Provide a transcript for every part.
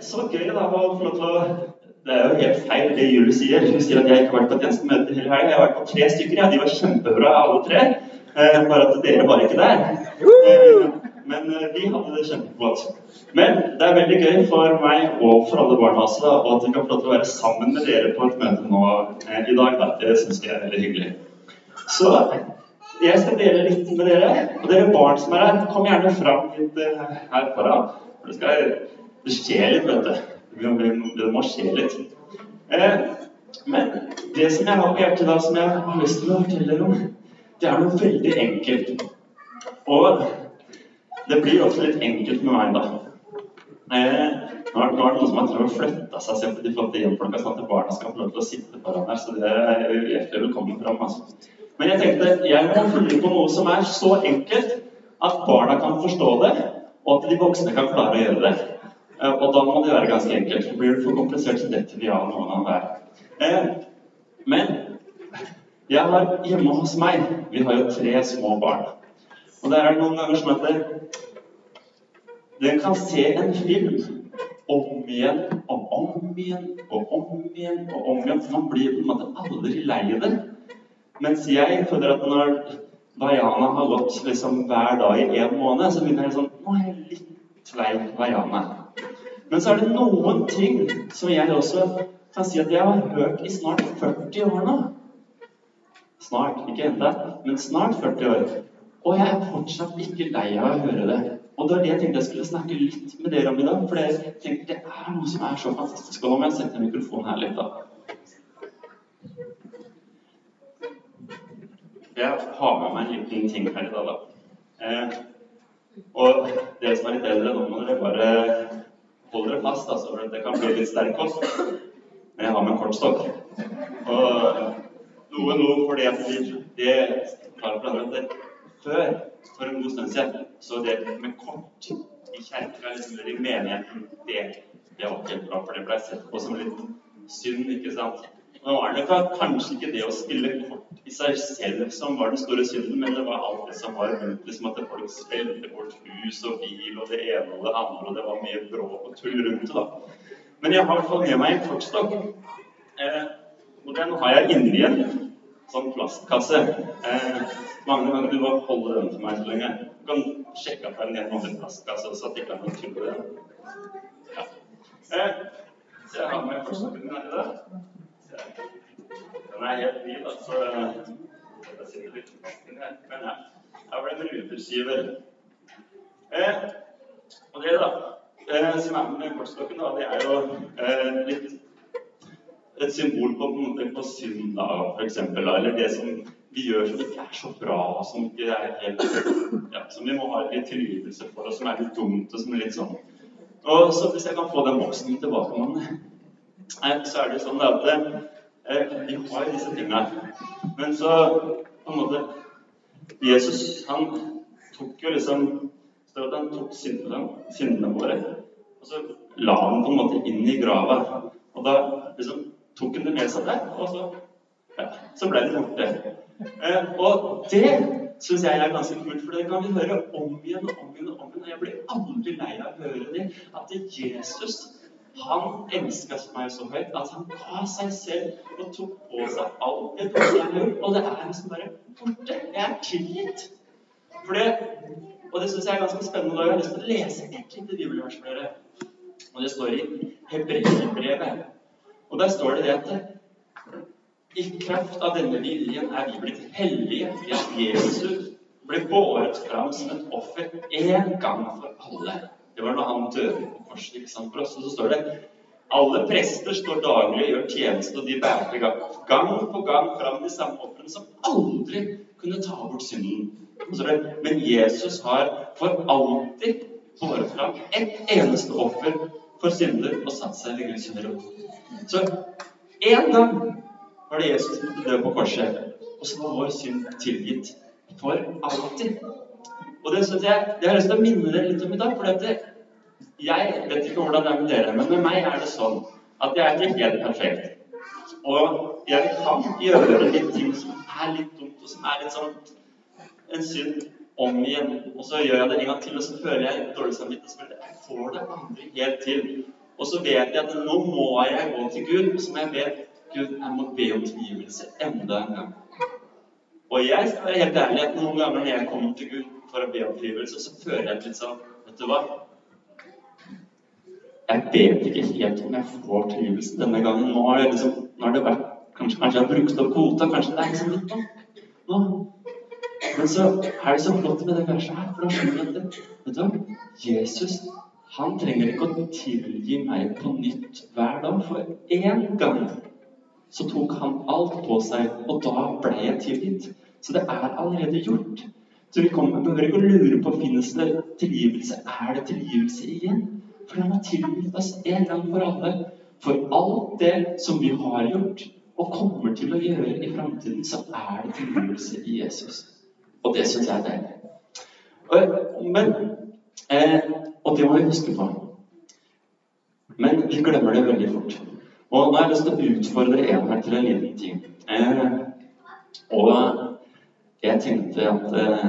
så gøy da å få lov til å Det er jo helt feil det Julie sier. Hun sier at jeg ikke har vært på et eneste møte hele helga. Jeg har vært på tre stykker. Ja. De var kjempebra, alle tre. Eh, bare at dere var ikke der. Eh, men eh, vi hadde det kjempeflott. Men det er veldig gøy for meg og for alle barna også, da, og at vi kan få lov til å være sammen med dere på et møte nå eh, i dag. Da. Det syns jeg er veldig hyggelig. Så jeg skal dele litt med dere. Og dere barn som er her, kom gjerne fram litt eh, her foran. For det skal det skjer litt, vet du. Det må- skje litt. Eh, men det som jeg har på hjertet da, som jeg har lyst til å fortelle dere om, det er noe veldig enkelt. Og det blir også litt enkelt med meg, da. Eh, nå er det noen som har prøvd å flytte seg selv til de flotte hjemfolka, sånn at barna skal få lov til å sitte foran her. Så det er hjertelig velkommen fram. Altså. Men jeg tenkte jeg må finne på noe som er så enkelt at barna kan forstå det, og at de voksne kan klare å gjøre det. Eh, Og da må det være ganske enkelt. For blir det for komplisert, så detter vi av noen av hver. Eh, men jeg har hjemme hos meg Vi har jo tre små barn. Og det er noen ganger som heter det, den kan se en film om igjen og om igjen og om igjen og om igjen. Så man blir på en måte aldri lei det. Mens jeg føler at når Vaiana har gått liksom hver dag i en måned, så begynner jeg sånn Nå er jeg litt lei Vaiana. Men så er det noen ting som jeg også kan si at jeg har hørt i snart 40 år nå. Snart, ikke enda, men snart 40 år. Og jeg er fortsatt ikke lei av å høre det. Og det var det jeg tenkte jeg skulle snakke litt med dere om i dag. For jeg tenkte det er noe som er så fantastisk. Og nå må jeg sette mikrofonen her litt, da. Jeg har med meg en liten ting her i dag, da. Eh, og dere som er litt eldre, nå må dere bare holde dere fast, altså, for det kan bli litt sterk kost. Men jeg har med kortstokk. Og noe nå fordi at det, det klarer det, før, for en god stund siden, så det med kort i kirka eller i menigheten, det, det var ikke bra, for det ble sett på som litt synd, ikke sant? Nå var det kanskje ikke det å spille kort i seg selv som var den store synden, men det var alt det som var rundt, liksom at folk spilte bort hus og bil og det ene og det andre, og det var mye bråk og tull rundt det, da. Men jeg har i hvert fall med meg en kortstokk. Eh, og den har jeg inni en sånn plastkasse. Eh, Magne, kan du bare holde den for meg så lenge? Du kan sjekke at det er en vanlig plastkasse, så at ikke er noe tull med den. Ja. Eh, så jeg har med kortstokken dag. Den er helt ny, da, så jeg sitter litt fast her. Men ja, her ble det ruterskiver. Eh, og det, da, eh, som er med kortstokken, da, det er jo eh, litt et symbol på, på, på synd, da, for eksempel. Da, eller det som vi gjør som ikke er så bra, som ikke er helt ja, Som vi må ha litt tilgivelse for, og som er litt dumt, og som er litt sånn. Og så hvis jeg kan få den boksen tilbake, mann, eh, så er det sånn at eh, vi har disse tingene. Men så på en måte Jesus, han tok jo liksom at han tok syndene, syndene våre, og så la han på en måte inn i grava. Og da liksom tok han det med seg der, og så, ja, så ble det borte. Eh, og det syns jeg er ganske kult, for det kan vi høre om igjen og om igjen. og om igjen. og Jeg blir aldri lei av å høre det. At Jesus han elsket meg så høyt at han ga seg selv og tok på seg alt det dårlige jeg. Og det er liksom bare borte. Jeg er tilgitt. For det, og det syns jeg er ganske spennende. og Jeg har lyst til å lese et lite bibelvers for dere. Og det står i Hebreerbrevet. Og der står det det at i kraft av denne viljen er vi blitt hellige fordi Jesus ble båret fram som et offer én gang for alle. Det var når han døde på korset ikke sant, for oss. Og så står det alle prester står daglig og gjør tjeneste, og de bærte gang, på gang fram de samme ofrene som aldri kunne ta bort synden. Men Jesus har for alltid båret fram ett eneste offer for synder og satt seg ved Guds høyre. Så én gang var det Jesus som måtte dø på korset, og så var vår synd tilgitt for alltid. Og det synes jeg, det har jeg lyst til å minne dere litt om i dag. for det, jeg vet ikke hvordan det er med dere, men med meg er det sånn at jeg er ikke helt perfekt. Og jeg kan gjøre litt ting som er litt dumt, og som er litt sånn en synd om igjen. Og så gjør jeg det en gang til, og så føler jeg dårlig samvittighet. Så jeg jeg får det aldri helt til Og så vet jeg at nå må jeg gå til Gud, og så må jeg be Gud, jeg må be om tilgivelse enda en gang. Og jeg skal være helt ærlig at noen ganger når jeg kommer til Gud for å be om tilgivelse, så føler jeg litt sånn Vet du hva? Jeg vet ikke helt om jeg får tilgivelse denne gangen. Nå har, liksom, nå har det vært Kanskje, kanskje jeg har brukt opp kvota. Kanskje det er liksom litt nå. Men så er det så flott med det verset her, for da skjønner jeg at vet du hva? Jesus han trenger ikke å tilgi meg på nytt hver dag. For én gang så tok han alt på seg, og da ble jeg tilgitt. Så det er allerede gjort. Så vi kommer, behøver ikke å lure på finnes det tilgivelse. Er det tilgivelse igjen? For han har tilgitt oss en gang for alle for alt det som vi har gjort og kommer til å gjøre i framtiden, så er det tilgivelse i Jesus. Og det syns jeg er deilig. Men, eh, og det må vi huske på. Men vi glemmer det veldig fort. Og nå har jeg lyst til å utfordre en her til en liten ting. Eh, og jeg tenkte at eh,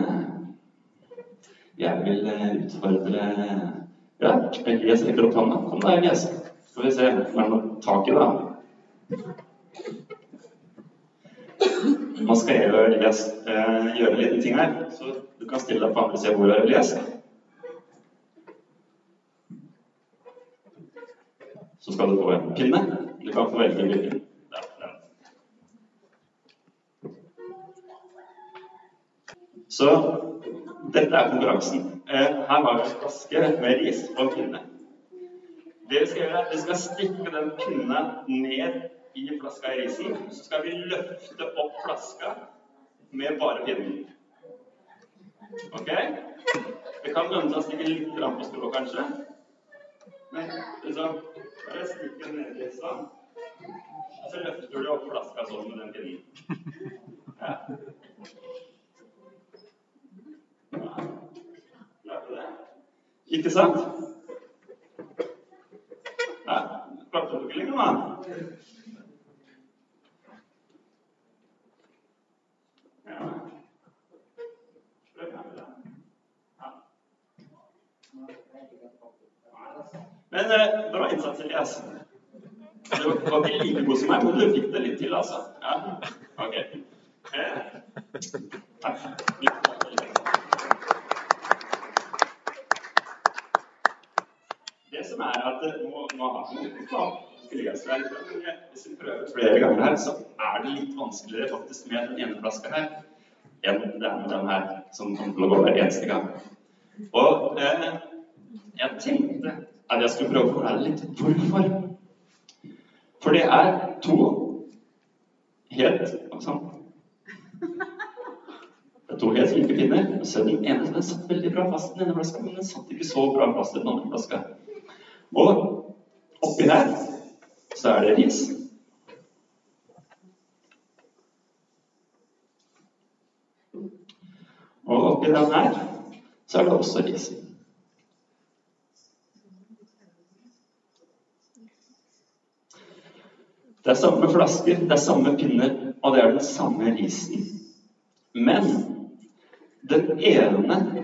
jeg vil eh, utfordre Ja, jeg strekker opp hånda. Kom da, Elias. Skal vi se om det er tak i det. Nå skal jeg og Elias eh, gjøre en liten ting her, så du kan stille deg på andre siden av bordet, Elias. Så skal du få en pinne. Du kan få velge hvilken. Så dette er konkurransen. Eh, her har vi en flaske med ris og en pinne. Det vi skal gjøre, er at vi skal stikke den pinnen ned i flaska i risen. Så skal vi løfte opp flaska med bare pinnen. Ok? Det kan lønne seg å stikke litt på strå, kanskje. Men liksom Bare stikk den ned i sånn. Og så løfter du opp flaska sånn med den pinnen. Ja. Klarte det? Ikke sant? Ja, klarte du ikke lenger, da? Men eh, bra innsats, Elias. Du var ikke like god som meg, men du fikk det litt til, altså. Ja, ok. Eh, takk. Det som er at Nå, nå har vi Elias her, hvis vi prøver flere ganger her, så er det litt vanskeligere faktisk med den ene flaska her enn det er med den her, som kommer til å gå hver eneste gang. Og eh, jeg tenkte at jeg skulle prøve å fortelle litt hvorfor. For det er to helt sånn Det er to helt like pinner. Så den ene den satt veldig bra fast i den ene flaska, men den satt ikke så bra fast i den andre flaska. Og oppi her så er det ris. Og oppi den her så er det også ris. Det er samme flasker, det er samme pinner, og det er den samme risen. Men den ene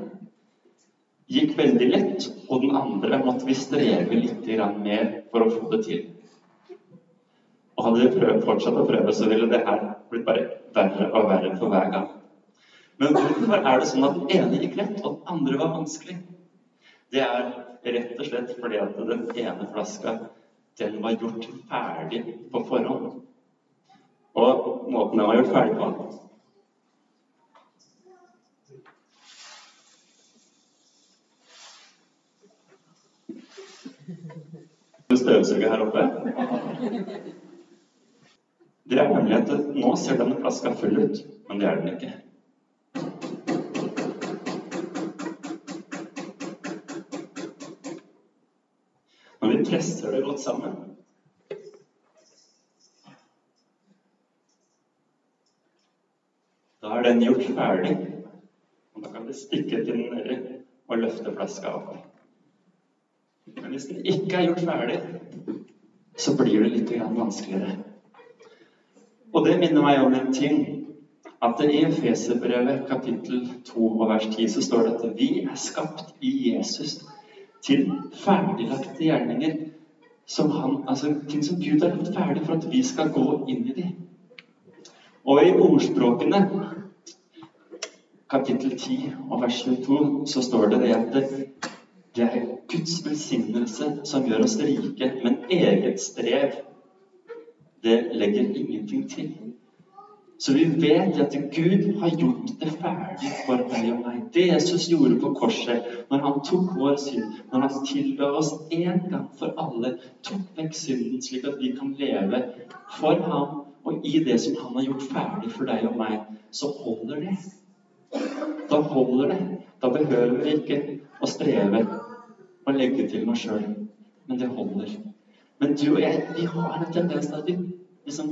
gikk veldig lett, og den andre måtte vi streve litt mer for å få det til. Og hadde vi fortsatt å prøve, så ville det her blitt bare verre og verre for hver gang. Men hvorfor er det sånn at den ene gikk lett, og den andre var vanskelig? Det er rett og slett fordi at den ene flaska den var gjort ferdig på forhånd. Og måten den var gjort ferdig på støvsuger her oppe. Det er nemlig nå ser denne flaska full ut, men det er den ikke. Når vi presser det godt sammen. Da er den gjort ferdig, og da kan vi stikke til den nedi og løfte flaska opp. Men hvis den ikke er gjort ferdig, så blir det litt vanskeligere. Og det minner meg om en ting. At i Efeserbrevet kapittel 2 og vers 10 så står det at vi er skapt i Jesus til ferdiglagte gjerninger som han, altså ting som Gud har gjort ferdig for at vi skal gå inn i dem. Og i ordspråkene, kapittel 10 og vers 22, så står det det at det er Guds velsignelse som gjør oss rike, men eget strev, det legger ingenting til. Så vi vet at Gud har gjort det ferdig for deg og meg. Det Jesus gjorde på korset, når han tok vår synd, når han tilga oss en gang for alle, tok vekk synden slik at vi kan leve for ham og i det som han har gjort ferdig for deg og meg, så holder det. Da holder det. Da behøver vi ikke å streve og legge til noe sjøl. Men det holder. Men du og jeg, vi har en tendens til at vi liksom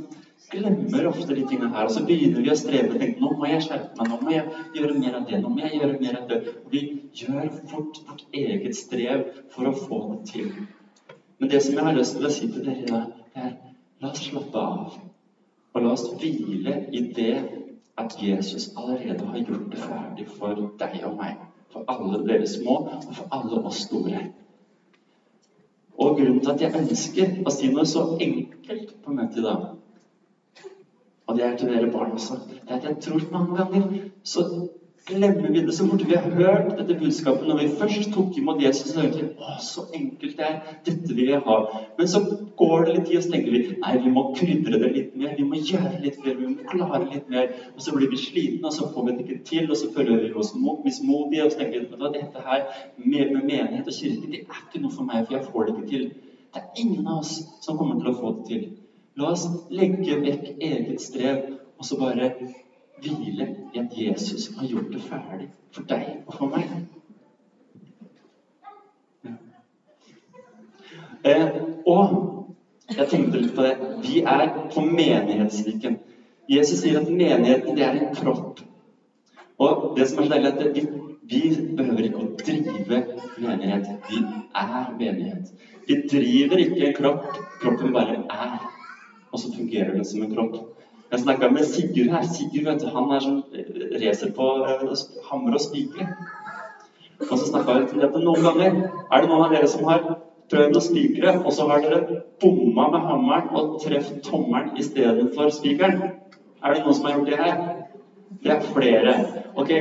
glemmer ofte de tingene her. Og så begynner vi å streve og tenke nå må jeg skjerpe meg, nå må jeg gjøre mer av det, nå må jeg gjøre mer av det. Og vi gjør fort vårt eget strev for å få det til. Men det som jeg har lyst til å si til dere er la oss slappe av. Og la oss hvile i det at Jesus allerede har gjort det ferdig for deg og meg. For alle dere små, og for alle oss store. Og grunnen til at jeg ønsker å si noe så enkelt på møtet i dag, og det er til dere barn også. Det er at jeg tror mange ganger så glemmer vi det så fort vi har hørt dette budskapet. Når vi først tok imot Jesus, så tenkte vi å, så enkelt det er. Dette vil jeg ha. Men så går det litt tid, og så tenker vi nei, vi må krydre det litt mer. Vi må gjøre litt mer, vi må klare litt mer. Og så blir vi slitne, og så får vi det ikke til, og så føler vi oss mismodige. Og så tenker vi at dette her med, med menighet og kirke, det er ikke noe for meg, for jeg får det ikke til. Det er ingen av oss som kommer til å få det til. La oss legge vekk eget strev og så bare hvile i at Jesus har gjort det ferdig for deg og for meg. Eh, og jeg tenkte litt på det. Vi er på menighetsviken. Jesus sier at menigheten det er en kropp. Og det som er så deilig, at vi, vi behøver ikke å drive menighet. Vi er menighet. Vi driver ikke en kropp. Kroppen bare er og så fungerer det som en kropp. Jeg snakka med Sigurd her. Sigurd vet du, han er sånn eh, racer på uh, hammer og spikre. Og så snakka vi om dette noen ganger. Er det noen av dere som har prøvd å spikre, og så har dere bomma med hammeren og truffet tommelen istedenfor spikeren? Er det noen som har gjort det her? Det er flere. Ok,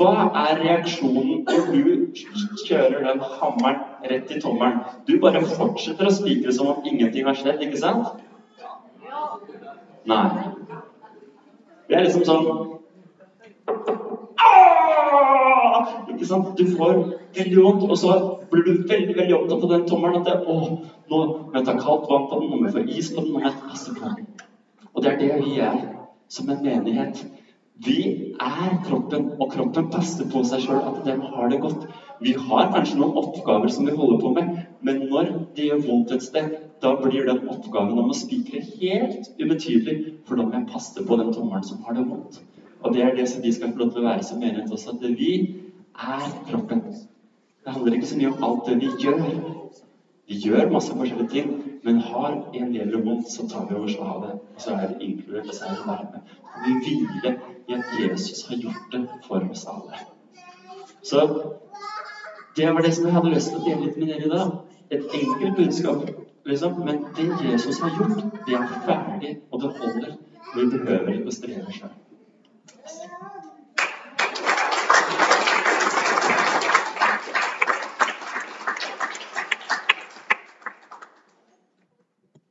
Hva er reaksjonen når du kjører den hammeren rett i tommelen? Du bare fortsetter å spikre som om ingenting har skjedd, ikke sant? Nei. Det er liksom sånn Ikke sant? Du får veldig vondt, og så blir du veldig veldig opptatt av den tommelen. At det, å, nå må jeg ta kaldt vann på den, nå må jeg få is på den, nå jeg kaste på den. Og det er det vi er som en menighet. Vi er kroppen, og kroppen passer på seg sjøl at den har det godt. Vi har kanskje noen oppgaver som vi holder på med, men når det gjør vondt et sted, da blir den oppgaven om å spikre helt ubetydelig, for da må jeg passe på den tommelen som har det vondt. Og det er det som vi skal få lov til å være som menighet også, at vi er kroppen. Det handler ikke så mye om alt det vi gjør. Vi gjør masse forskjellige ting, men har en del vondt, så tar vi over slaget. Og så er det inkludert, og så er det varme. Og vi hviler i at Jesus har gjort det for oss alle. Så det var det som jeg hadde lyst til å dele litt med dere i dag. Et enkelt budskap Liksom. Men det Jesus har gjort, det er ferdig, og det holder. Vi behøver ikke å streve sjøl.